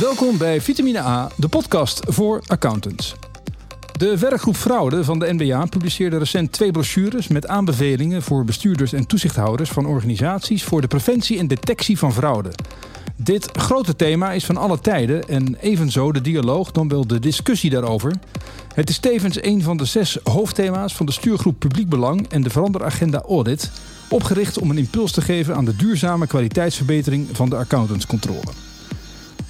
Welkom bij Vitamine A, de podcast voor accountants. De werkgroep Fraude van de NBA publiceerde recent twee brochures met aanbevelingen voor bestuurders en toezichthouders van organisaties voor de preventie en detectie van fraude. Dit grote thema is van alle tijden en evenzo de dialoog, dan wel de discussie daarover. Het is tevens een van de zes hoofdthema's van de stuurgroep Publiek Belang en de veranderagenda Audit, opgericht om een impuls te geven aan de duurzame kwaliteitsverbetering van de accountantscontrole.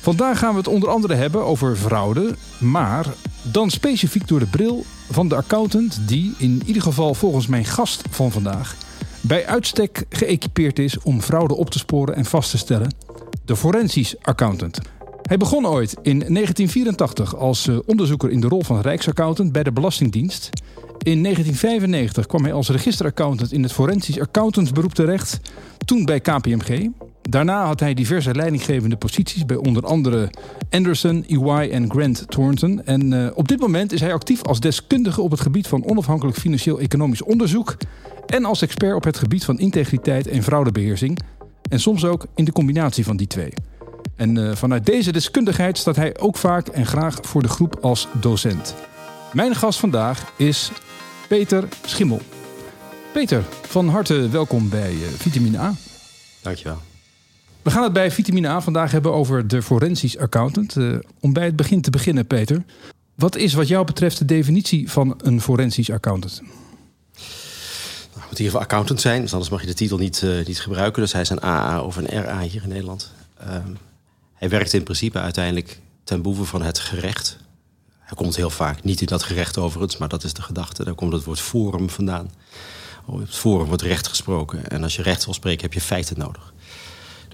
Vandaag gaan we het onder andere hebben over fraude, maar dan specifiek door de bril van de accountant die, in ieder geval volgens mijn gast van vandaag, bij uitstek geëquipeerd is om fraude op te sporen en vast te stellen: de forensisch accountant. Hij begon ooit in 1984 als eh, onderzoeker in de rol van rijksaccountant bij de Belastingdienst. In 1995 kwam hij als registeraccountant in het forensisch accountantsberoep terecht, toen bij KPMG. Daarna had hij diverse leidinggevende posities bij onder andere Anderson, EY en Grant Thornton. En uh, op dit moment is hij actief als deskundige op het gebied van onafhankelijk financieel-economisch onderzoek en als expert op het gebied van integriteit en fraudebeheersing. En soms ook in de combinatie van die twee. En uh, vanuit deze deskundigheid staat hij ook vaak en graag voor de groep als docent. Mijn gast vandaag is Peter Schimmel. Peter, van harte welkom bij uh, Vitamine A. Dankjewel. We gaan het bij Vitamine A vandaag hebben over de forensisch accountant. Uh, om bij het begin te beginnen, Peter. Wat is wat jou betreft de definitie van een forensisch accountant? Nou, moet hier voor accountant zijn, dus anders mag je de titel niet, uh, niet gebruiken. Dus hij is een AA of een RA hier in Nederland. Um, hij werkt in principe uiteindelijk ten behoeve van het gerecht. Hij komt heel vaak niet in dat gerecht overigens, maar dat is de gedachte. Daar komt het woord forum vandaan. Op het forum wordt recht gesproken. En als je recht wil spreken, heb je feiten nodig.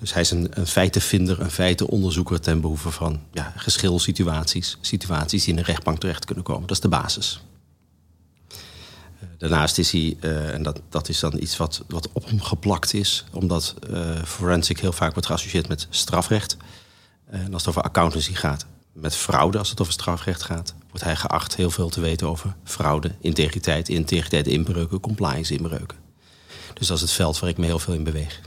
Dus hij is een, een feitenvinder, een feitenonderzoeker ten behoeve van ja, geschilsituaties. Situaties die in de rechtbank terecht kunnen komen. Dat is de basis. Daarnaast is hij, uh, en dat, dat is dan iets wat, wat op hem geplakt is, omdat uh, forensic heel vaak wordt geassocieerd met strafrecht. En als het over accountancy gaat, met fraude, als het over strafrecht gaat, wordt hij geacht heel veel te weten over fraude, integriteit, integriteit inbreuken, compliance inbreuken. Dus dat is het veld waar ik me heel veel in beweeg.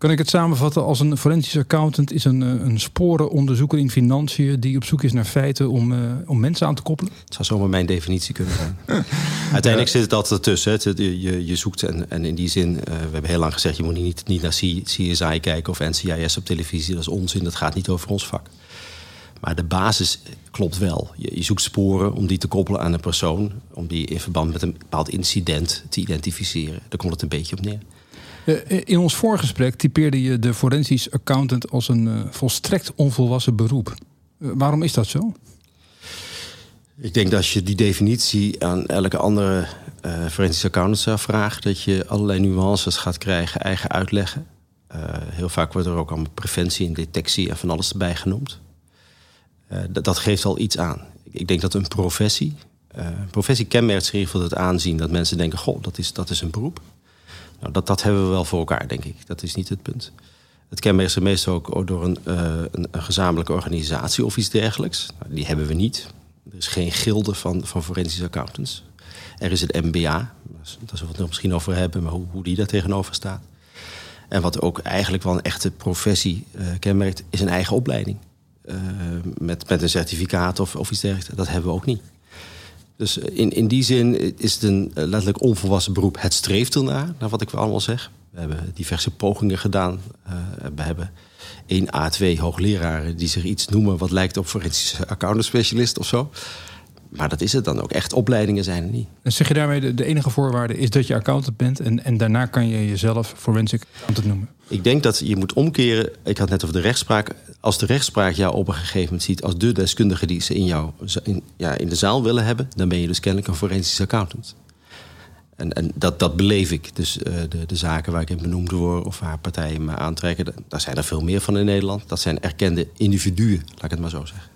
Kan ik het samenvatten als een forensisch accountant is een, een sporenonderzoeker in financiën die op zoek is naar feiten om, uh, om mensen aan te koppelen? Het zou zomaar mijn definitie kunnen zijn. Uiteindelijk zit het altijd ertussen. Het, je, je zoekt en, en in die zin, uh, we hebben heel lang gezegd, je moet niet, niet naar CSI kijken of NCIS op televisie. Dat is onzin, dat gaat niet over ons vak. Maar de basis klopt wel. Je, je, zoekt sporen om die te koppelen aan een persoon, om die in verband met een bepaald incident te identificeren. Daar komt het een beetje op neer. Eh, in ons voorgesprek typeerde je de forensisch accountant als een uh, volstrekt onvolwassen beroep. Waarom is dat zo? Ik denk dat als je die definitie aan elke andere uh, forensisch accountant zou vragen, dat je allerlei nuances gaat krijgen, eigen uitleggen. heel vaak wordt er ook allemaal preventie en detectie en van alles erbij genoemd. Dat, dat, geeft al iets aan. Ik denk dat een professie, een professie kenmerkt zich in ieder geval het aanzien dat mensen denken: goh, dat is, dat is een beroep. Nou, dat, dat hebben we wel voor elkaar, denk ik. Dat is niet het punt. Het kenmerkt zich meestal ook door een, uh, een, een, gezamenlijke organisatie of iets dergelijks. Nou, die hebben we niet. Er is geen gilde van, van forensische accountants. Er is het MBA, daar zullen we het nog misschien over hebben, maar hoe, hoe die daar tegenover staat. En wat ook eigenlijk wel een echte professie uh, kenmerkt, is een eigen opleiding. Uh, met, met een certificaat of, of iets dergelijks. Dat hebben we ook niet. Dus in, in die zin is het een letterlijk onvolwassen beroep. Het streeft ernaar, naar wat ik allemaal zeg. We hebben diverse pogingen gedaan. We hebben één A2 hoogleraren die zich iets noemen wat lijkt op forensische accountant specialist of zo. Maar dat is het dan ook. Echt opleidingen zijn er niet. En zeg je daarmee de, de enige voorwaarde is dat je accountant bent en, en daarna kan je jezelf forensic accountant noemen? Ik denk dat je moet omkeren. Ik had net over de rechtspraak. Als de rechtspraak jou op een gegeven moment ziet als de deskundige die ze in, jou, in, ja, in de zaal willen hebben, dan ben je dus kennelijk een forensisch accountant. En, en dat, dat beleef ik. Dus uh, de, de zaken waar ik in benoemd word of waar partijen me aantrekken, daar zijn er veel meer van in Nederland. Dat zijn erkende individuen, laat ik het maar zo zeggen.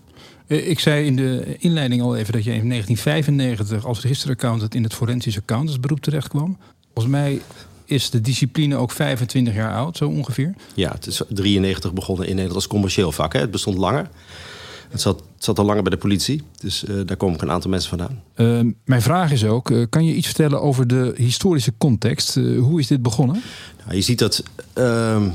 Ik zei in de inleiding al even dat je in 1995 als registeraccountant in het forensisch accountantsberoep terecht kwam. Volgens mij is de discipline ook 25 jaar oud, zo ongeveer. Ja, het is 93 begonnen in Nederland als commercieel vak. Hè. Het bestond langer. Het zat, het zat al langer bij de politie, dus uh, daar komen ook een aantal mensen vandaan. Uh, mijn vraag is ook, uh, kan je iets vertellen over de historische context? hoe is dit begonnen? Nou, je ziet dat ehm,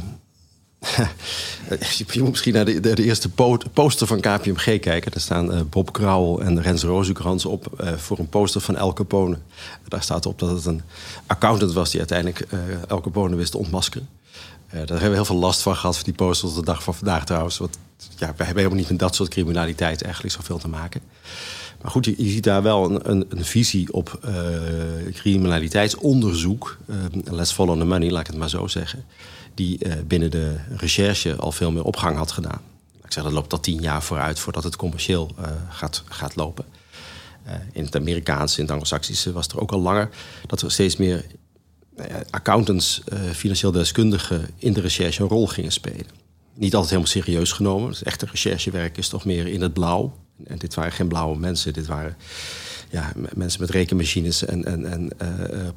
je moet misschien naar de, de, eerste poster van KPMG kijken. Daar staan uh, Bob Krauwel en Rens Rozenkrans op uh, voor een poster van El Capone. Daar staat op dat het een accountant was die uiteindelijk uh, El wist te ontmaskeren. daar hebben we heel veel last van gehad voor die poster tot de dag van vandaag trouwens. Want ja, hebben helemaal niet met dat soort criminaliteit eigenlijk zoveel te maken. Maar goed, je, je ziet daar wel een, een, een visie op criminaliteitsonderzoek. let's follow the money, laat ik het maar zo zeggen die uh, binnen de recherche al veel meer opgang had gedaan. Ik zeg, dat loopt al tien jaar vooruit voordat het commercieel uh, gaat, gaat lopen. Uh, in het Amerikaanse, in het Anglo-Saxische was er ook al langer dat er steeds meer accountants, financieel deskundigen in de recherche een rol gingen spelen. Niet altijd helemaal serieus genomen. Het echte recherchewerk is toch meer in het blauw. En dit waren geen blauwe mensen, dit waren ja, mensen met rekenmachines en, en, en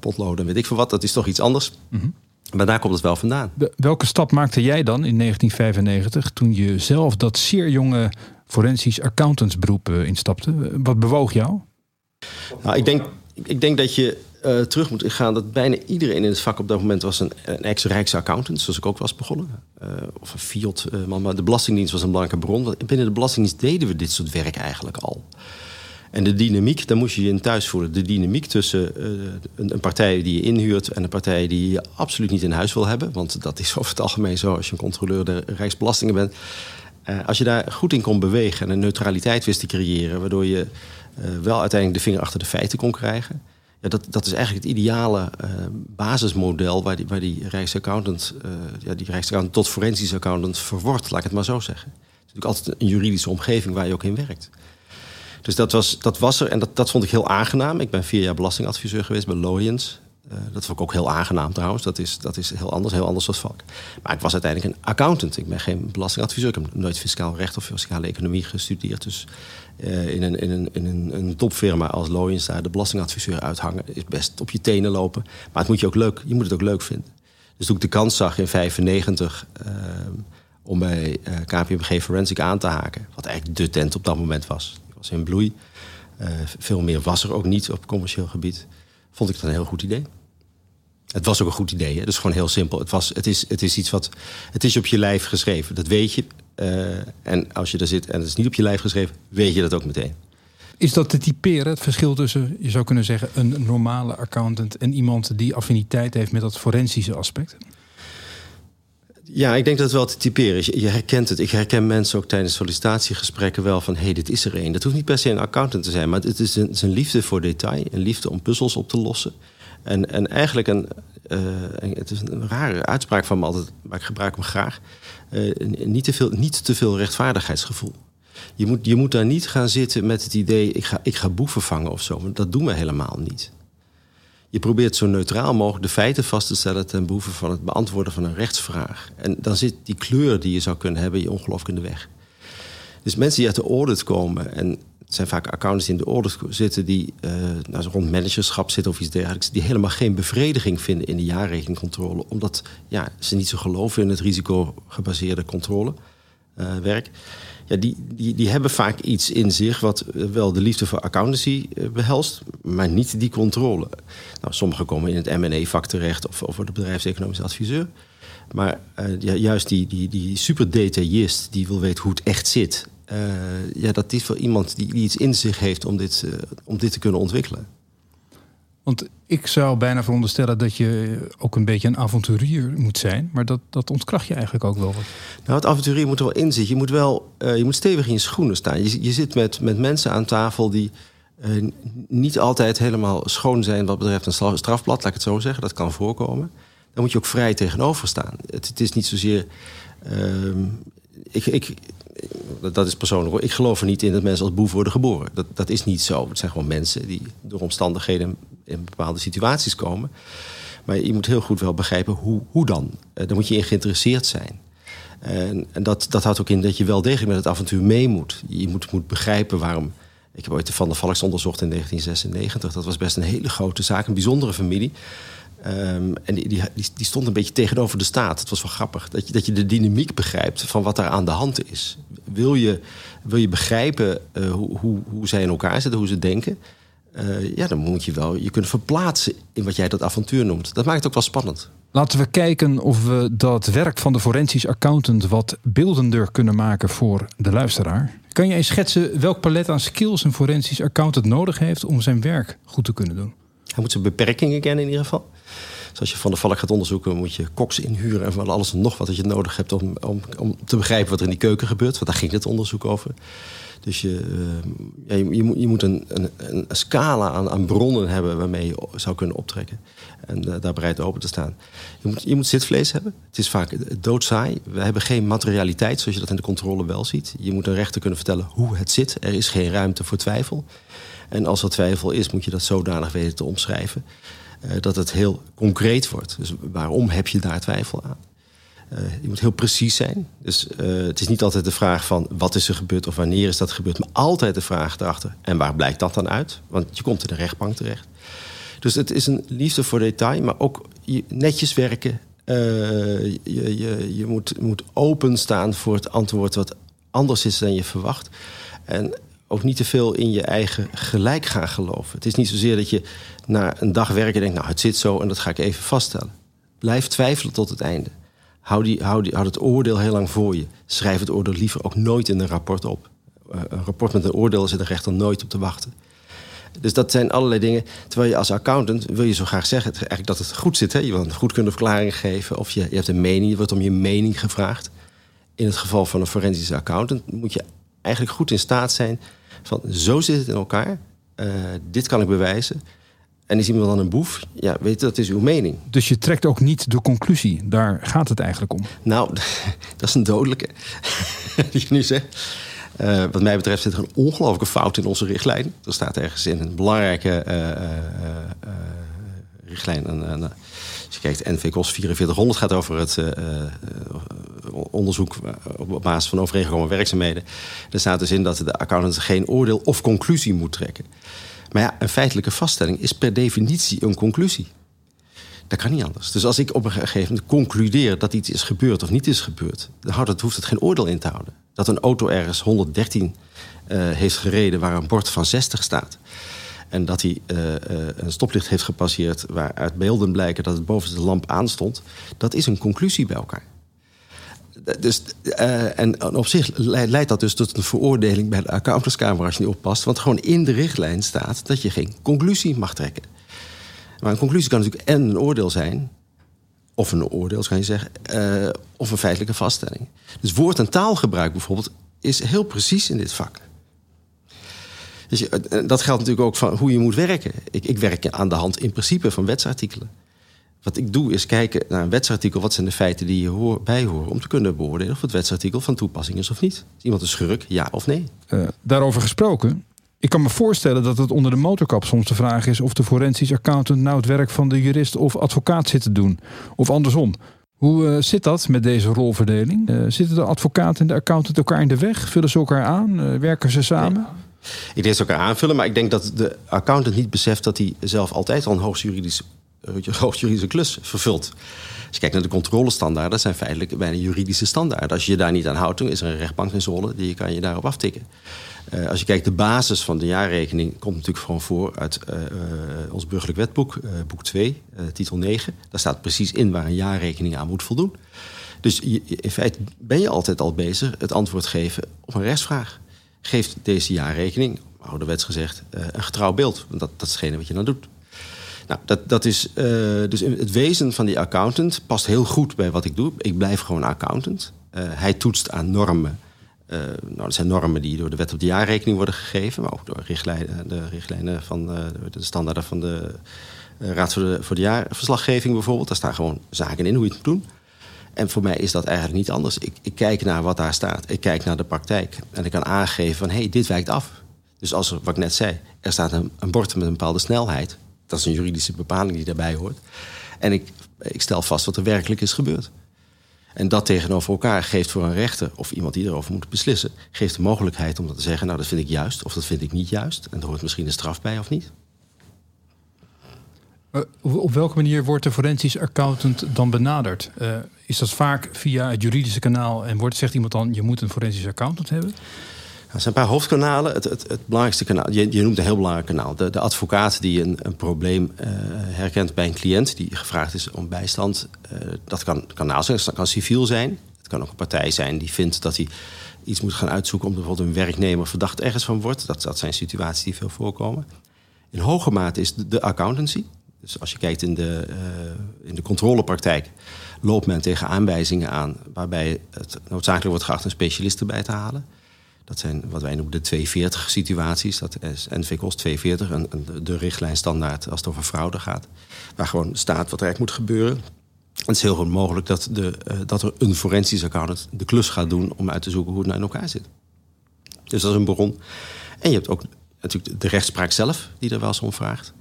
potloden, weet ik veel wat. Dat is toch iets anders. Mm. Maar daar komt het wel vandaan. welke stap maakte jij dan in 1995 toen je zelf dat zeer jonge forensisch accountantsberoep instapte? Wat bewoog jou? Nou, ik, denk, ik denk dat je uh, terug moet gaan dat bijna iedereen in het vak op dat moment was een, een ex-rijksaccountant, zoals ik ook was begonnen. Uh, of een fiat, maar de Belastingdienst was een belangrijke bron. Binnen de Belastingdienst deden we dit soort werk eigenlijk al. En de dynamiek, daar moest je je in thuis voelen. De dynamiek tussen uh, een, een, partij die je inhuurt en een partij die je absoluut niet in huis wil hebben. Want dat is over het algemeen zo als je een controleur de Rijksbelastingen bent. Uh, als je daar goed in kon bewegen en een neutraliteit wist te creëren, waardoor je uh, wel uiteindelijk de vinger achter de feiten kon krijgen. Ja, dat, dat is eigenlijk het ideale basismodel waar die, waar die Rijksaccountant, ja, die Rijksaccountant tot forensisch accountant verwordt, laat ik het maar zo zeggen. Het is natuurlijk altijd een juridische omgeving waar je ook in werkt. Dus dat was, dat was er en dat, dat vond ik heel aangenaam. Ik ben vier jaar belastingadviseur geweest bij Loyens. Uh, dat vond ik ook heel aangenaam trouwens. Dat is, dat is heel anders, heel anders als vak. Maar ik was uiteindelijk een accountant. Ik ben geen belastingadviseur. Ik heb nooit fiscaal recht of fiscale economie gestudeerd. Dus uh, in, een, in, een, in een, een topfirma als Loyens daar de belastingadviseur uithangen... is best op je tenen lopen. Maar het moet je, ook leuk, je moet het ook leuk vinden. Dus toen ik de kans zag in 1995 uh, om bij KPMG Forensic aan te haken... wat eigenlijk de tent op dat moment was was in bloei. Uh, veel meer was er ook niet op commercieel gebied. Vond ik dat een heel goed idee. Het was ook een goed idee. Hè? Dus gewoon heel simpel. Het, was, het, is, het is iets wat. Het is op je lijf geschreven. Dat weet je. Uh, en als je daar zit en het is niet op je lijf geschreven, weet je dat ook meteen. Is dat te typeren, het verschil tussen, je zou kunnen zeggen, een normale accountant en iemand die affiniteit heeft met dat forensische aspect? Ja, ik denk dat het wel te typeren is. Je herkent het. Ik herken mensen ook tijdens sollicitatiegesprekken wel van... hé, hey, dit is er één. Dat hoeft niet per se een accountant te zijn... maar het is een, liefde voor detail. Een liefde om puzzels op te lossen. En, en eigenlijk een, uh, het is een rare uitspraak van me altijd... maar ik gebruik hem graag. Uh, niet, te veel, niet te veel rechtvaardigheidsgevoel. Je moet, je moet daar niet gaan zitten met het idee... ik ga, ik ga boeven vangen of zo. Dat doen we helemaal niet. Je probeert zo neutraal mogelijk de feiten vast te stellen ten behoeve van het beantwoorden van een rechtsvraag. En dan zit die kleur die je zou kunnen hebben je ongelooflijk in de weg. Dus mensen die uit de audit komen, en het zijn vaak accountants die in de audit zitten, die uh, nou, rond managerschap zitten of iets dergelijks, die helemaal geen bevrediging vinden in de jaarrekeningcontrole, omdat ja, ze niet zo geloven in het risicogebaseerde controlewerk. Ja, die, die, die hebben vaak iets in zich wat wel de liefde voor accountancy eh, behelst, maar niet die controle. Nou, sommigen komen in het M&A-vak terecht of, of de bedrijfseconomische adviseur. Maar uh, ja, juist die, die, die super detailist die wil weten hoe het echt zit, ja, dat is wel iemand die, die iets in zich heeft om dit, om dit te kunnen ontwikkelen. Want ik zou bijna veronderstellen dat je ook een beetje een avonturier moet zijn. Maar dat, dat ontkracht je eigenlijk ook wel. Nou, het avonturier moet er wel in zitten. Je moet wel uh, je moet stevig in je schoenen staan. Je, je zit met, met mensen aan tafel die uh, niet altijd helemaal schoon zijn wat betreft een strafblad, laat ik het zo zeggen. Dat kan voorkomen. Daar moet je ook vrij tegenover staan. Het, het is niet zozeer. Uh, ik, ik, dat is persoonlijk. Ik geloof er niet in dat mensen als boef worden geboren. Dat, dat is niet zo. Het zijn gewoon mensen die door omstandigheden in bepaalde situaties komen. Maar je moet heel goed wel begrijpen hoe, hoe dan. Uh, daar moet je in geïnteresseerd zijn. En, en, dat, dat houdt ook in dat je wel degelijk met het avontuur mee moet. Je moet, moet begrijpen waarom. Ik heb ooit de Van der Valks onderzocht in 1996. Dat was best een hele grote zaak, een bijzondere familie. Um, en die, die, stond een beetje tegenover de staat. Het was wel grappig dat je, dat je de dynamiek begrijpt van wat daar aan de hand is. Wil je, wil je begrijpen uh, hoe, hoe, hoe zij in elkaar zitten, hoe ze denken? Uh, ja, dan moet je wel je kunnen verplaatsen in wat jij dat avontuur noemt. Dat maakt het ook wel spannend. Laten we kijken of we dat werk van de forensisch accountant wat beeldender kunnen maken voor de luisteraar. Kan je eens schetsen welk palet aan skills een forensisch accountant nodig heeft om zijn werk goed te kunnen doen? Hij moet zijn beperkingen kennen in ieder geval. Dus als je van de valk gaat onderzoeken, moet je koks inhuren en van alles en nog wat dat je nodig hebt om, om, om te begrijpen wat er in die keuken gebeurt. Want daar ging het onderzoek over. Dus je, ja, je, moet, je moet een, een, een, scala aan, aan, bronnen hebben waarmee je zou kunnen optrekken. En uh, daar bereid open te staan. Je moet, je moet zitvlees hebben. Het is vaak doodsaai. We hebben geen materialiteit zoals je dat in de controle wel ziet. Je moet een rechter kunnen vertellen hoe het zit. Er is geen ruimte voor twijfel. En als er twijfel is, moet je dat zodanig weten te omschrijven. Uh, dat het heel concreet wordt. Dus waarom heb je daar twijfel aan? Uh, je moet heel precies zijn. Dus uh, het is niet altijd de vraag van wat is er gebeurd of wanneer is dat gebeurd, maar altijd de vraag erachter. En waar blijkt dat dan uit? Want je komt in de rechtbank terecht. Dus het is een liefde voor detail, maar ook netjes werken. Je, je, je moet, moet openstaan voor het antwoord wat anders is dan je verwacht. En ook niet te veel in je eigen gelijk gaan geloven. Het is niet zozeer dat je na een dag werken denkt, nou het zit zo en dat ga ik even vaststellen. Blijf twijfelen tot het einde. Hou, die, hou, die, hou het oordeel heel lang voor je. Schrijf het oordeel liever ook nooit in een rapport op. Uh, een rapport met een oordeel zit de rechter nooit op te wachten. Dus dat zijn allerlei dingen. Terwijl je als accountant wil je zo graag zeggen eigenlijk dat het goed zit. Hè? Je wil een goedkundige verklaring geven. Of je, je hebt een mening, je wordt om je mening gevraagd. In het geval van een forensische accountant moet je eigenlijk goed in staat zijn van zo zit het in elkaar. Uh, dit kan ik bewijzen. En is iemand dan een boef? Ja, weet je, dat is uw mening. Dus je trekt ook niet de conclusie. Daar gaat het eigenlijk om. Nou, dat is een dodelijke. die je nu zegt. Uh, wat mij betreft zit er een ongelooflijke fout in onze richtlijn. Er staat ergens in een belangrijke uh, uh, richtlijn. Een, als je kijkt, NV-KOS 4400 gaat over het onderzoek op basis van overeengekomen werkzaamheden. Er staat dus in dat de accountant geen oordeel of conclusie moet trekken. Maar ja, een feitelijke vaststelling is per definitie een conclusie. Dat kan niet anders. Dus als ik op een gegeven moment concludeer dat iets is gebeurd of niet is gebeurd, dan houdt het, hoeft het geen oordeel in te houden. Dat een auto ergens 113 uh, heeft gereden waar een bord van 60 staat. En dat hij uh, een stoplicht heeft gepasseerd waaruit beelden blijken dat het boven de lamp aanstond. Dat is een conclusie bij elkaar. Dus, uh, en op zich leidt dat dus tot een veroordeling bij de accountantskamer als je niet oppast. Want gewoon in de richtlijn staat dat je geen conclusie mag trekken. Maar een conclusie kan natuurlijk en een oordeel zijn, of een oordeel, kan je zeggen, uh, of een feitelijke vaststelling. Dus woord- en taalgebruik bijvoorbeeld is heel precies in dit vak. Dus dat geldt natuurlijk ook van hoe je moet werken. Ik, ik werk aan de hand in principe van wetsartikelen. Wat ik doe is kijken naar een wetsartikel. Wat zijn de feiten die je hoor, bijhoren om te kunnen beoordelen of het wetsartikel van toepassing is of niet. Is iemand een schurk, ja of nee? Uh, daarover gesproken. Ik kan me voorstellen dat het onder de motorkap soms de vraag is of de forensisch accountant nou het werk van de jurist of advocaat zit te doen. Of andersom. Hoe uh, zit dat met deze rolverdeling? Uh, zitten de advocaat en de accountant elkaar in de weg? Vullen ze elkaar aan? werken ze samen? Nee. Ik denk dat ze elkaar aanvullen, maar ik denk dat de accountant niet beseft dat hij zelf altijd al een hoogst juridisch hoogjuridische klus vervult. Als je kijkt naar de controlestandaarden, zijn feitelijk bijna juridische standaarden. Als je je daar niet aan houdt, dan is er een rechtbank in Zwolle die kan je daarop aftikken. Uh, als je kijkt, de basis van de jaarrekening komt natuurlijk gewoon voor uit uh, ons burgerlijk wetboek, boek 2, titel 9. Daar staat precies in waar een jaarrekening aan moet voldoen. Dus je, in feite ben je altijd al bezig het antwoord geven op een rechtsvraag. Geeft deze jaarrekening, ouderwets gezegd, een getrouw beeld? Want dat, dat is hetgene wat je dan doet. Nou, dat, dat is uh, dus het wezen van die accountant past heel goed bij wat ik doe. Ik blijf gewoon accountant. Uh, hij toetst aan normen. Uh, nou, dat zijn normen die door de wet op de jaarrekening worden gegeven, maar ook door richtlijnen, de richtlijnen van de standaarden van de Raad voor de, voor de jaarverslaggeving bijvoorbeeld. Daar staan gewoon zaken in hoe je het moet doen. En voor mij is dat eigenlijk niet anders. Ik, ik kijk naar wat daar staat. Ik kijk naar de praktijk. En ik kan aangeven van hé, hey, dit wijkt af. Dus als wat ik net zei, er staat een, een bord met een bepaalde snelheid dat is een juridische bepaling die daarbij hoort. En ik, ik stel vast wat er werkelijk is gebeurd. En dat tegenover elkaar geeft voor een rechter of iemand die erover moet beslissen, geeft de mogelijkheid om dat te zeggen: Nou, dat vind ik juist of dat vind ik niet juist. En er hoort misschien een straf bij of niet. Uh, op welke manier wordt de forensisch accountant dan benaderd? Uh, is dat vaak via het juridische kanaal en wordt, zegt iemand dan: je moet een forensisch accountant hebben? Er zijn een paar hoofdkanalen. Het, het, het belangrijkste kanaal, je, je, noemt een heel belangrijk kanaal. De, de advocaat die een, een probleem uh, herkent bij een cliënt die gevraagd is om bijstand. Uh, dat kan kanaal zijn, dat kan civiel zijn. Het kan ook een partij zijn die vindt dat hij iets moet gaan uitzoeken om bijvoorbeeld een werknemer verdacht ergens van wordt. Dat, dat zijn situaties die veel voorkomen. In hoge mate is de, accountancy. Dus als je kijkt in de, uh, in de controlepraktijk, loopt men tegen aanwijzingen aan waarbij het noodzakelijk wordt geacht een specialist erbij te halen. Dat zijn wat wij noemen de 240 situaties. Dat is NV kost 240, een, de richtlijn standaard als het over fraude gaat. Waar gewoon staat wat er eigenlijk moet gebeuren. Het is heel goed mogelijk dat, de, uh, dat er een forensisch accountant de klus gaat doen om uit te zoeken hoe het nou in elkaar zit. Dus dat is een bron. En je hebt ook natuurlijk de rechtspraak zelf, die er wel eens om vraagt.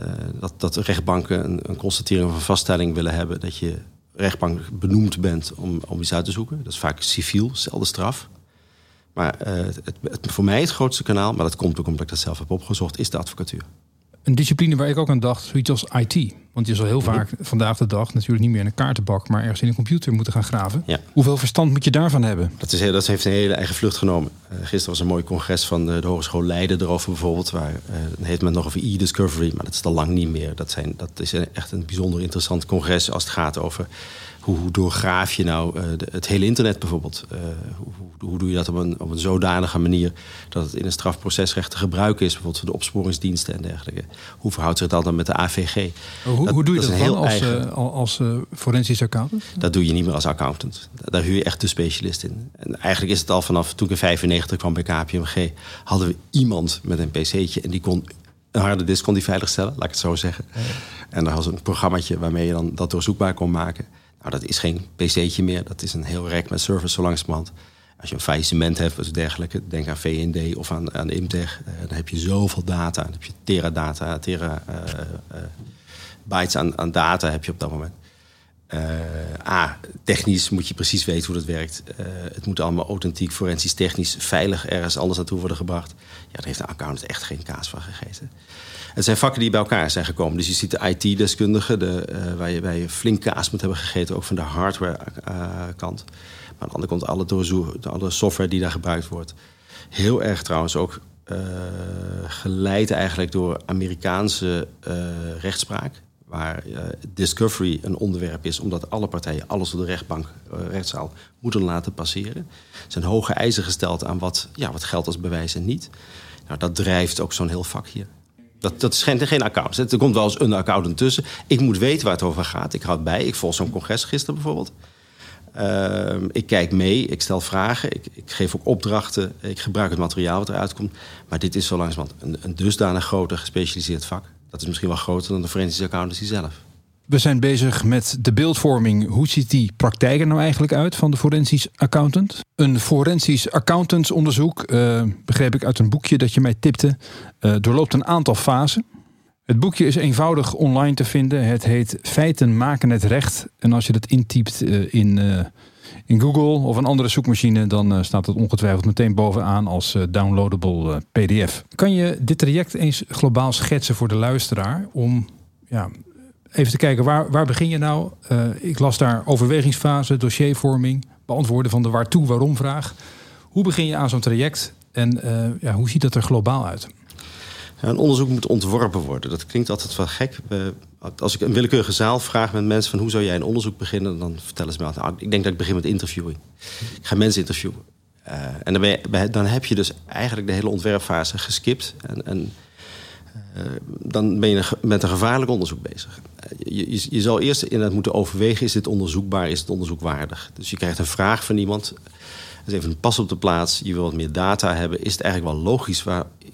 Uh, dat, dat rechtbanken een, een constatering of een vaststelling willen hebben dat je rechtbank benoemd bent om, om iets uit te zoeken. Dat is vaak civiel, zelfde straf. Maar uh, het, het, voor mij het grootste kanaal, maar dat komt ook omdat ik dat zelf heb opgezocht, is de advocatuur. Een discipline waar ik ook aan dacht, zoiets als IT. Want je zal heel vaak vandaag de dag natuurlijk niet meer in een kaartenbak, maar ergens in een computer moeten gaan graven. Ja. Hoeveel verstand moet je daarvan hebben? Dat, is, dat heeft een hele eigen vlucht genomen. Uh, gisteren was een mooi congres van de, de Hogeschool Leiden erover bijvoorbeeld. Waar uh, heeft men nog over e-discovery, maar dat is al lang niet meer. Dat, zijn, dat is echt een bijzonder interessant congres als het gaat over hoe, hoe doorgraaf je nou uh, de, het hele internet bijvoorbeeld? Uh, hoe, hoe, doe je dat op een, op een zodanige manier dat het in een strafprocesrecht te gebruiken is, bijvoorbeeld voor de opsporingsdiensten en dergelijke? Hoe verhoudt zich dat dan met de AVG? Hoe, dat, hoe doe je dat, dat dan als, eigen... als forensisch accountant? Dat doe je niet meer als accountant. Daar huur je echt de specialist in. En eigenlijk is het al vanaf toen ik in 95 kwam bij KPMG, hadden we iemand met een pc'tje en die kon een harde disk kon die veiligstellen, laat ik het zo zeggen. En daar was een programmaatje waarmee je dan dat doorzoekbaar kon maken. Nou, dat is geen pc'tje meer. Dat is een heel rek met servers zo langzamerhand. Als je een faillissement hebt of dergelijke, denk aan VND of aan, aan Imtech. Uh, dan heb je zoveel data. Dan heb je teradata, tera uh, uh, bytes aan, aan, data heb je op dat moment. A, technisch moet je precies weten hoe dat werkt. het moet allemaal authentiek, forensisch, technisch, veilig ergens anders naartoe worden gebracht. Ja, daar heeft de accountant echt geen kaas van gegeten. Het zijn vakken die bij elkaar zijn gekomen. Dus je ziet de IT-deskundigen, de, uh, waar, je, flink kaas moet hebben gegeten, ook van de hardware-kant. Uh, maar aan de andere kant alle, alle software die daar gebruikt wordt. Heel erg trouwens ook uh, geleid eigenlijk door Amerikaanse rechtspraak. Waar discovery een onderwerp is, omdat alle partijen alles door de rechtbank, rechtszaal moeten laten passeren. Er zijn hoge eisen gesteld aan wat, ja, wat geldt als bewijs en niet. Nou, dat drijft ook zo'n heel vak hier. Dat, dat is geen, geen. Er komt wel eens een accountant tussen. Ik moet weten waar het over gaat. Ik houd bij. Ik volg zo'n congres gisteren bijvoorbeeld. Uh, ik kijk mee, ik stel vragen, ik, ik, geef ook opdrachten, ik gebruik het materiaal wat eruit komt. Maar dit is zo langzamerhand een, een dusdanig groter gespecialiseerd vak. Dat is misschien wel groter dan de forensische accountancy zelf. We zijn bezig met de beeldvorming. Hoe ziet die praktijk er nou eigenlijk uit van de forensisch accountant? Een forensisch accountantsonderzoek, uh, begreep ik uit een boekje dat je mij tipte, uh, doorloopt een aantal fasen. Het boekje is eenvoudig online te vinden. Het heet Feiten maken het recht. En als je dat intypt uh, in, in Google of een andere zoekmachine, dan staat het ongetwijfeld meteen bovenaan als downloadable PDF. Kan je dit traject eens globaal schetsen voor de luisteraar om ja, even te kijken, waar, waar begin je nou? Uh, ik las daar overwegingsfase, dossiervorming, beantwoorden van de waartoe, waarom vraag. Hoe begin je aan zo'n traject en uh, ja, hoe ziet dat er globaal uit? Een onderzoek moet ontworpen worden. Dat klinkt altijd wel gek. Uh, als ik een willekeurige zaal vraag met mensen van hoe zou jij een onderzoek beginnen, dan vertellen ze me altijd, nou, ik denk dat ik begin met interviewing. Ik ga mensen interviewen. en dan, dan, heb je dus eigenlijk de hele ontwerpfase geskipt. En, dan ben je met een gevaarlijk onderzoek bezig. Je, je, je, zal eerst inderdaad moeten overwegen: is dit onderzoekbaar, is het onderzoekwaardig? Dus je krijgt een vraag van iemand. Dat is even een pas op de plaats. Je wil wat meer data hebben. Is het eigenlijk wel logisch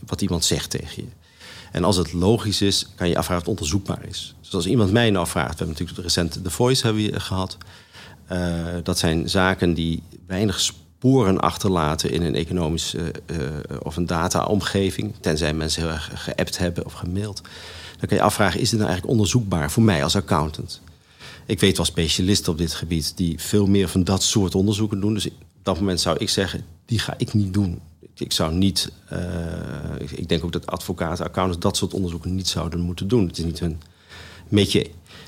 wat iemand zegt tegen je? En als het logisch is, kan je afvragen of het onderzoekbaar is. Dus als iemand mij nou vraagt, we hebben natuurlijk recent The Voice hebben we gehad. Uh, dat zijn zaken die weinig sporen achterlaten in een economische uh, uh, of een data-omgeving. Tenzij mensen heel erg geappt hebben of gemaild. Dan kan je afvragen, is dit nou eigenlijk onderzoekbaar voor mij als accountant? Ik weet wel specialisten op dit gebied die veel meer van dat soort onderzoeken doen. Dus op dat moment zou ik zeggen, die ga ik niet doen. Ik zou niet, uh, ik denk ook dat advocaten, accountants dat soort onderzoeken niet zouden moeten doen. Het is niet hun beetje.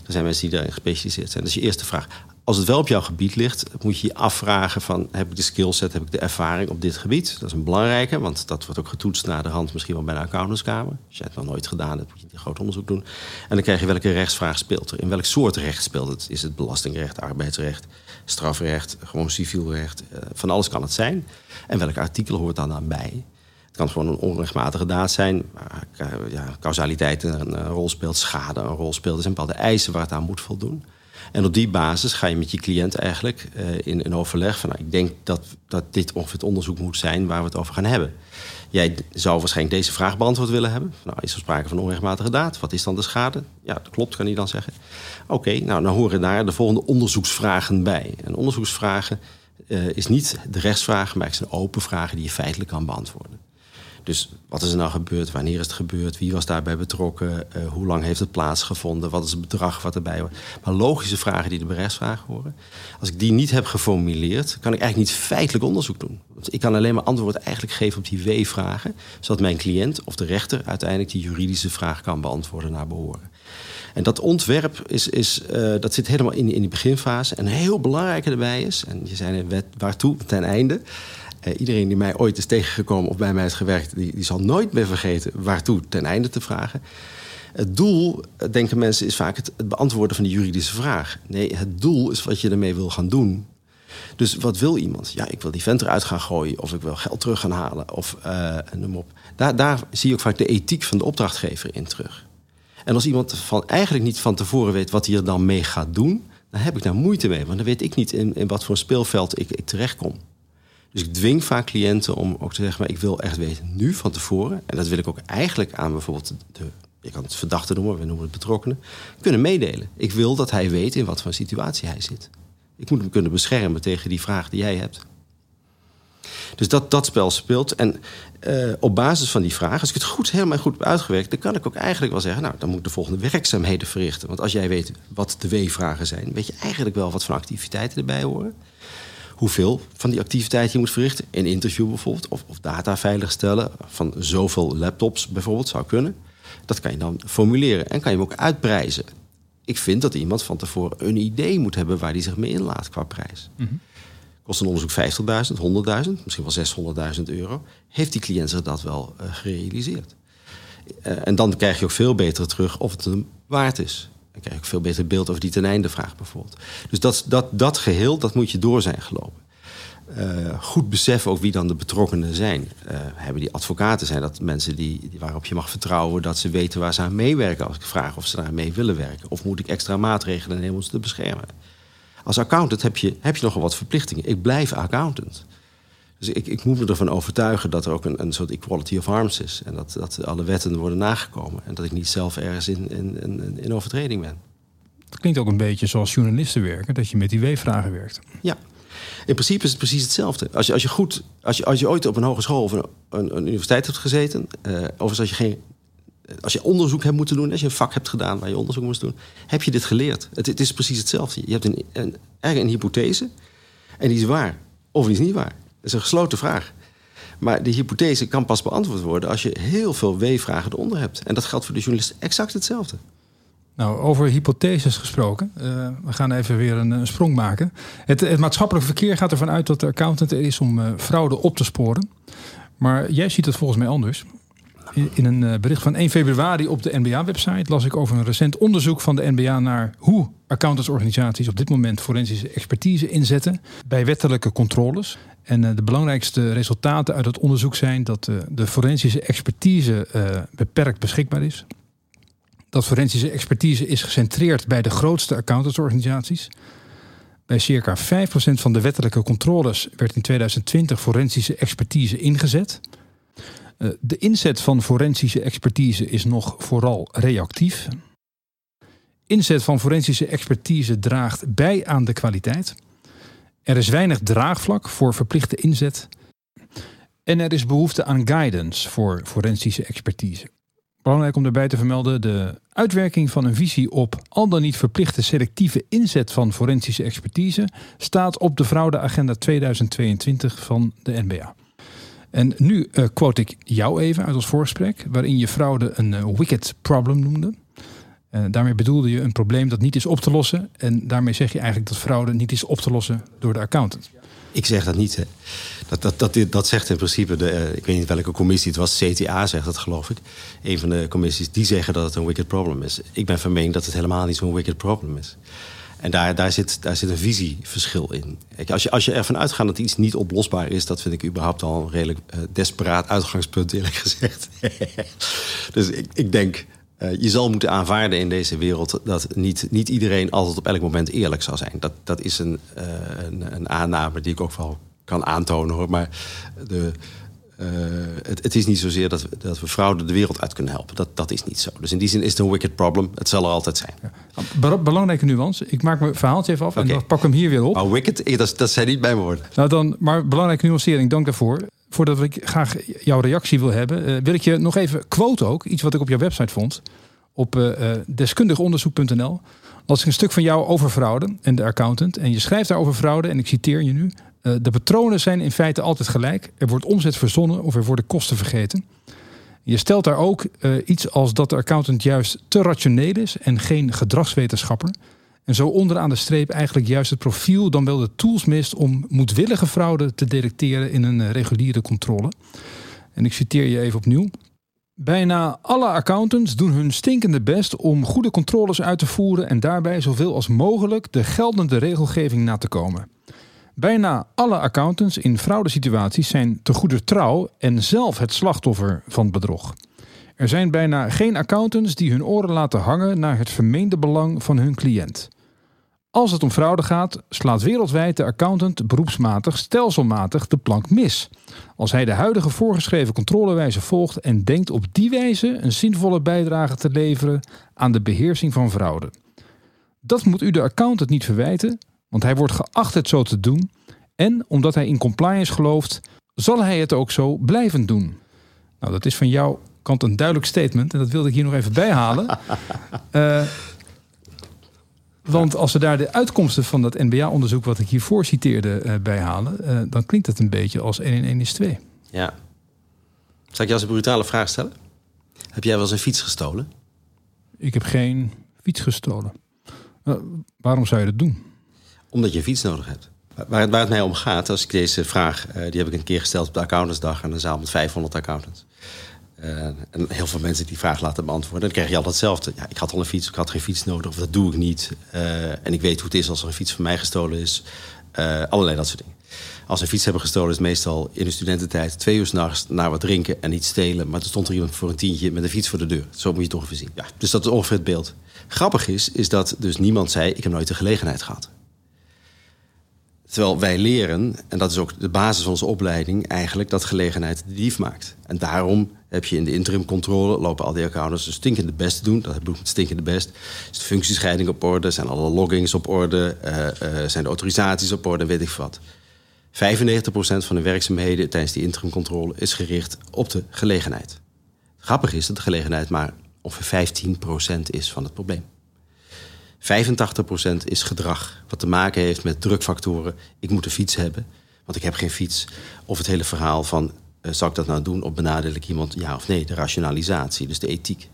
Er zijn mensen die daarin gespecialiseerd zijn. Dat is je eerste vraag. Als het wel op jouw gebied ligt, moet je je afvragen van... heb ik de skillset, heb ik de ervaring op dit gebied? Dat is een belangrijke, want dat wordt ook getoetst naar de hand... misschien wel bij de accountantskamer. Als je het nog nooit gedaan hebt, moet je een groot onderzoek doen. En dan krijg je welke rechtsvraag speelt er. In welk soort recht speelt het? Is het belastingrecht, arbeidsrecht, strafrecht, gewoon civiel recht? Eh, van alles kan het zijn. En welk artikel hoort dan aan bij? Het kan gewoon een onrechtmatige daad zijn. Ja, causaliteit een rol speelt, schade een rol speelt. Er zijn bepaalde eisen waar het aan moet voldoen. En op die basis ga je met je cliënt eigenlijk uh, in een overleg van... Nou, ik denk dat, dat dit ongeveer het onderzoek moet zijn waar we het over gaan hebben. Jij zou waarschijnlijk deze vraag beantwoord willen hebben. Nou, is er sprake van onrechtmatige daad? Wat is dan de schade? Ja, dat klopt, kan hij dan zeggen. Oké, nou dan horen daar de volgende onderzoeksvragen bij. En onderzoeksvragen uh, is niet de rechtsvraag, maar het zijn open vragen die je feitelijk kan beantwoorden. Dus wat is er nou gebeurd? Wanneer is het gebeurd? Wie was daarbij betrokken? Uh, hoe lang heeft het plaatsgevonden? Wat is het bedrag wat erbij hoort? Maar logische vragen die de berechtsvragen horen. Als ik die niet heb geformuleerd, kan ik eigenlijk niet feitelijk onderzoek doen. Want ik kan alleen maar antwoord eigenlijk geven op die W-vragen, zodat mijn cliënt of de rechter uiteindelijk die juridische vraag kan beantwoorden naar behoren. En dat ontwerp is, is, uh, dat zit helemaal in, in die beginfase. En heel belangrijke erbij is, en je zei net waartoe ten einde. Uh, iedereen die mij ooit is tegengekomen of bij mij is gewerkt, die, die zal nooit meer vergeten waartoe ten einde te vragen. Het doel, eh, denken mensen, is vaak het, beantwoorden van die juridische vraag. Nee, het doel is wat je ermee wil gaan doen. Dus wat wil iemand? Ja, ik wil die vent eruit gaan gooien, of ik wil geld terug gaan halen, of uh, noem op. Daar, daar zie je ook vaak de ethiek van de opdrachtgever in terug. En als iemand van eigenlijk niet van tevoren weet wat hij er dan mee gaat doen, dan heb ik daar moeite mee. Want dan weet ik niet in, in wat voor speelveld ik, ik terechtkom. Dus ik dwing vaak cliënten om ook te zeggen, maar ik wil echt weten nu van tevoren. En dat wil ik ook eigenlijk aan bijvoorbeeld de, je kan het verdachte noemen, we noemen het betrokkenen, kunnen meedelen. Ik wil dat hij weet in wat voor situatie hij zit. Ik moet hem kunnen beschermen tegen die vraag die jij hebt. Dus dat, dat spel speelt. En uh, op basis van die vraag, als ik het goed, helemaal goed heb uitgewerkt, dan kan ik ook eigenlijk wel zeggen: Nou, dan moet ik de volgende werkzaamheden verrichten. Want als jij weet wat de W-vragen zijn, weet je eigenlijk wel wat voor activiteiten erbij horen hoeveel van die activiteiten je moet verrichten. Een interview bijvoorbeeld, of, of data veiligstellen van zoveel laptops bijvoorbeeld zou kunnen. Dat kan je dan formuleren en kan je hem ook uitprijzen. Ik vind dat iemand van tevoren een idee moet hebben waar hij zich mee inlaat qua prijs. Mm -hmm. Kost een onderzoek 50.000, 100.000, misschien wel 600.000 euro. Heeft die cliënt zich dat wel uh, gerealiseerd? Uh, en dan krijg je ook veel beter terug of het hem waard is. Dan krijg je ook veel beter beeld over die ten einde vraag bijvoorbeeld. Dus dat, dat, dat geheel, dat moet je door zijn gelopen. Uh, goed beseffen ook wie dan de betrokkenen zijn. Uh, hebben die advocaten, zijn dat mensen die, die, waarop je mag vertrouwen dat ze weten waar ze aan meewerken als ik vraag of ze daar mee willen werken? Of moet ik extra maatregelen nemen om ze te beschermen? Als accountant heb je, heb je nogal wat verplichtingen. Ik blijf accountant. Dus ik, ik moet me ervan overtuigen dat er ook een, een soort equality of arms is. En dat, dat alle wetten worden nagekomen. En dat ik niet zelf ergens in, in, in, in overtreding ben. Het klinkt ook een beetje zoals journalisten werken, dat je met die W-vragen werkt. Ja, in principe is het precies hetzelfde. Als je, als je, goed, als je, als je ooit op een hogeschool of een, een, een universiteit hebt gezeten, uh, of als je, geen, als je onderzoek hebt moeten doen, als je een vak hebt gedaan waar je onderzoek moest doen, heb je dit geleerd. Het, het is precies hetzelfde. Je hebt een, een, een hypothese en die is waar of die is niet waar. Is een gesloten vraag. Maar die hypothese kan pas beantwoord worden als je heel veel W-vragen eronder hebt. En dat geldt voor de journalist exact hetzelfde. Nou, over hypotheses gesproken. Uh, we gaan even weer een, sprong maken. Het, het, maatschappelijk verkeer gaat ervan uit dat de accountant er is om uh, fraude op te sporen. Maar jij ziet het volgens mij anders. In, een uh, bericht van 1 februari op de NBA-website las ik over een recent onderzoek van de NBA naar hoe accountantsorganisaties op dit moment forensische expertise inzetten bij wettelijke controles. En de belangrijkste resultaten uit het onderzoek zijn dat de forensische expertise beperkt beschikbaar is dat forensische expertise is gecentreerd bij de grootste accountantsorganisaties. Bij circa 5% van de wettelijke controles werd in 2020 forensische expertise ingezet. Eh, de inzet van forensische expertise is nog vooral reactief. Inzet van forensische expertise draagt bij aan de kwaliteit. Er is weinig draagvlak voor verplichte inzet. En er is behoefte aan guidance voor forensische expertise. Belangrijk om daarbij te vermelden, de uitwerking van een visie op al dan niet verplichte selectieve inzet van forensische expertise staat op de fraudeagenda 2022 van de NBA. En nu uh, quote ik jou even uit ons voorgesprek, waarin je fraude een uh, wicked problem noemde. Uh, daarmee bedoelde je een probleem dat niet is op te lossen. En daarmee zeg je eigenlijk dat fraude niet is op te lossen door de accountant. Ik zeg dat niet. Hè. Dat, dat, dat, dat zegt in principe, de, ik weet niet welke commissie het was, CTA zegt dat geloof ik. Een van de commissies die zeggen dat het een wicked problem is. Ik ben van mening dat het helemaal niet zo'n wicked problem is. En daar, daar, zit, daar zit een visieverschil in. Kijk, als, je, als je ervan uitgaat dat iets niet oplosbaar is, dat vind ik überhaupt al een redelijk uh, desperaat uitgangspunt, eerlijk gezegd. dus ik, ik denk, uh, je zal moeten aanvaarden in deze wereld dat niet, niet iedereen altijd op elk moment eerlijk zal zijn. Dat, dat is een, uh, een, een, aanname die ik ook wel kan aantonen hoor. Maar de, uh, het, het, is niet zozeer dat we, dat we fraude de wereld uit kunnen helpen. Dat, dat is niet zo. Dus in die zin is het een wicked problem. Het zal er altijd zijn. Ja. Belangrijke nuance. Ik maak mijn verhaaltje even af okay. en dan pak hem hier weer op. Maar wicked, dat, dat zijn niet mijn woorden. Nou dan, maar belangrijke nuancering, dank daarvoor. Voordat ik graag jouw reactie wil hebben, uh, wil ik je nog even quote ook. Iets wat ik op jouw website vond. Op uh, deskundigonderzoek.nl. Als ik een stuk van jou over fraude en de accountant. En je schrijft daar over fraude en ik citeer je nu. Uh, de patronen zijn in feite altijd gelijk. Er wordt omzet verzonnen of er worden kosten vergeten. Je stelt daar ook uh, iets als dat de accountant juist te rationeel is en geen gedragswetenschapper. En zo onderaan de streep eigenlijk juist het profiel, dan wel de tools mist om moedwillige fraude te detecteren in een reguliere controle. En ik citeer je even opnieuw. Bijna alle accountants doen hun stinkende best om goede controles uit te voeren en daarbij zoveel als mogelijk de geldende regelgeving na te komen. Bijna alle accountants in fraudesituaties zijn te goeder trouw en zelf het slachtoffer van bedrog. Er zijn bijna geen accountants die hun oren laten hangen naar het vermeende belang van hun cliënt. Als het om fraude gaat, slaat wereldwijd de accountant beroepsmatig stelselmatig de plank mis. Als hij de huidige voorgeschreven controlewijze volgt en denkt op die wijze een zinvolle bijdrage te leveren aan de beheersing van fraude. Dat moet u de accountant niet verwijten, want hij wordt geacht het zo te doen. En omdat hij in compliance gelooft, zal hij het ook zo blijven doen. Nou, dat is van jouw kant een duidelijk statement en dat wilde ik hier nog even bijhalen. uh, Want als we daar de uitkomsten van dat NBA-onderzoek, wat ik hiervoor citeerde, uh, bij halen, uh, dan klinkt het een beetje als 1 in 1 is 2. Ja. Zal ik je als een brutale vraag stellen? Heb jij wel eens een fiets gestolen? Ik heb geen fiets gestolen. Waarom zou je dat doen? Omdat je een fiets nodig hebt. Waar het, waar het mij om gaat, als ik deze vraag, die heb ik een keer gesteld op de accountantsdag aan een zaal met 500 accountants. Uh, en heel veel mensen die vraag laten beantwoorden. Dan krijg je altijd hetzelfde. Ja, ik had al een fiets, ik had geen fiets nodig, of dat doe ik niet. Uh, en ik weet hoe het is als er een fiets van mij gestolen is. Allerlei dat soort dingen. Als een fiets hebben gestolen is meestal in de studententijd twee uur s'nachts naar wat drinken en niet stelen. Maar er stond er iemand voor een tientje met een fiets voor de deur. Zo moet je het ongeveer zien. Ja, dus dat is ongeveer het beeld. Grappig is, is dat dus niemand zei: Ik heb nooit de gelegenheid gehad. Terwijl wij leren, en dat is ook de basis van onze opleiding, eigenlijk dat gelegenheid de dief maakt. En daarom heb je in de interimcontrole, lopen al die accountants een stinkende best te doen. Dat heb ik met stinkende best. Is de functiescheiding op orde? Zijn alle loggings op orde? Uh, uh, zijn de autorisaties op orde? Weet ik wat. 95% van de werkzaamheden tijdens die interimcontrole is gericht op de gelegenheid. Grappig is dat de gelegenheid maar ongeveer 15% is van het probleem. 85% is gedrag, wat te maken heeft met drukfactoren. Ik moet een fiets hebben, want ik heb geen fiets. Of het hele verhaal van, uh, zal ik dat nou doen of benadeel ik iemand, ja of nee? De rationalisatie, dus de ethiek.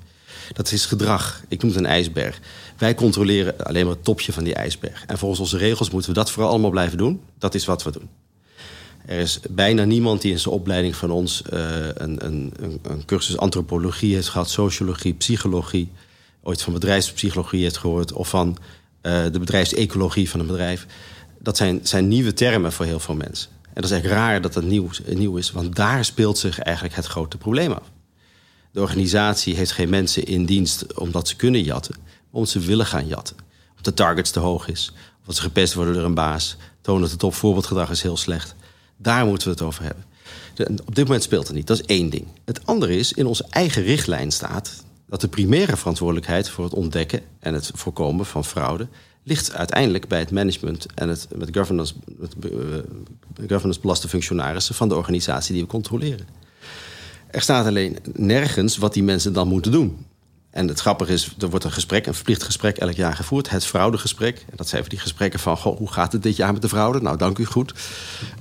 Dat is gedrag. Ik noem het een ijsberg. Wij controleren alleen maar het topje van die ijsberg. En volgens onze regels moeten we dat vooral allemaal blijven doen. Dat is wat we doen. Er is bijna niemand die in zijn opleiding van ons uh, een, een, een, cursus antropologie heeft gehad, sociologie, psychologie, ooit van bedrijfspsychologie heeft gehoord of van uh, de bedrijfsecologie van een bedrijf. Dat zijn, zijn nieuwe termen voor heel veel mensen. En dat is eigenlijk raar dat dat nieuw, nieuw is, want daar speelt zich eigenlijk het grote probleem af. De organisatie heeft geen mensen in dienst omdat ze kunnen jatten, omdat ze willen gaan jatten. Omdat de targets te hoog is, of ze gepest worden door een baas, tonen dat het topvoorbeeldgedrag is heel slecht. Daar moeten we het over hebben. Op dit moment speelt het niet. Dat is één ding. Het andere is, in onze eigen richtlijn staat dat de primaire verantwoordelijkheid voor het ontdekken en het voorkomen van fraude ligt uiteindelijk bij het management en het met governance, met, uh, governance belastingfunctionarissen van de organisatie die we controleren. Er staat alleen nergens wat die mensen dan moeten doen. En het grappige is, er wordt een gesprek, een verplicht gesprek elk jaar gevoerd. Het fraudegesprek. En dat zijn van die gesprekken van, hoe gaat het dit jaar met de fraude? Nou, dank u goed.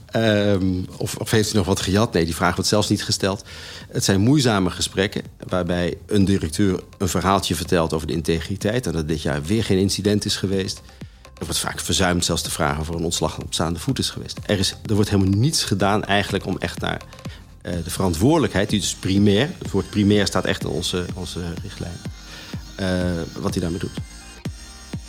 Ehm, of, heeft u nog wat gejat? Nee, die vraag wordt zelfs niet gesteld. Het zijn moeizame gesprekken waarbij een directeur een verhaaltje vertelt over de integriteit. En dat dit jaar weer geen incident is geweest. Er wordt vaak verzuimd zelfs te vragen of er een ontslag op staande voet is geweest. Er, is, er wordt helemaal niets gedaan eigenlijk om echt naar de verantwoordelijkheid, die dus primair, het woord primair staat echt in onze, onze richtlijn, uh, wat hij daarmee doet.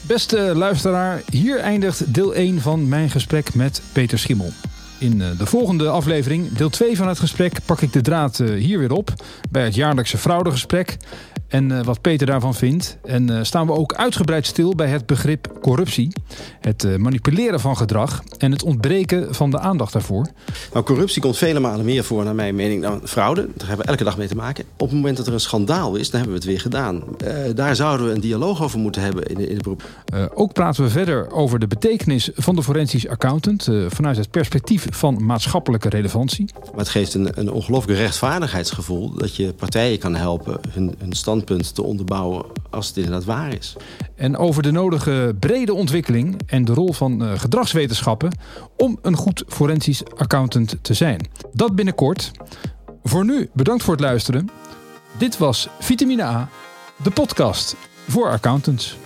Beste luisteraar, hier eindigt deel 1 van mijn gesprek met Peter Schimmel. In eh, de volgende aflevering, deel 2 van het gesprek, pak ik de draad hier weer op bij het jaarlijkse fraudegesprek en uh, wat Peter daarvan vindt. En uh, staan we ook uitgebreid stil bij het begrip corruptie. Het uh, manipuleren van gedrag en het ontbreken van de aandacht daarvoor. Nou, corruptie komt vele malen meer voor, naar mijn mening, dan fraude. Daar hebben we elke dag mee te maken. Op het moment dat er een schandaal is, dan hebben we het weer gedaan. daar zouden we een dialoog over moeten hebben in de, in de beroep. ook praten we verder over de betekenis van de forensisch accountant. vanuit het perspectief van maatschappelijke relevantie. Maar het geeft een, een ongelooflijk rechtvaardigheidsgevoel dat je partijen kan helpen hun, hun stand te onderbouwen als het inderdaad waar is. En over de nodige brede ontwikkeling en de rol van uh, gedragswetenschappen om een goed forensisch accountant te zijn. Dat binnenkort. Voor nu bedankt voor het luisteren. Dit was Vitamine A, de podcast voor accountants.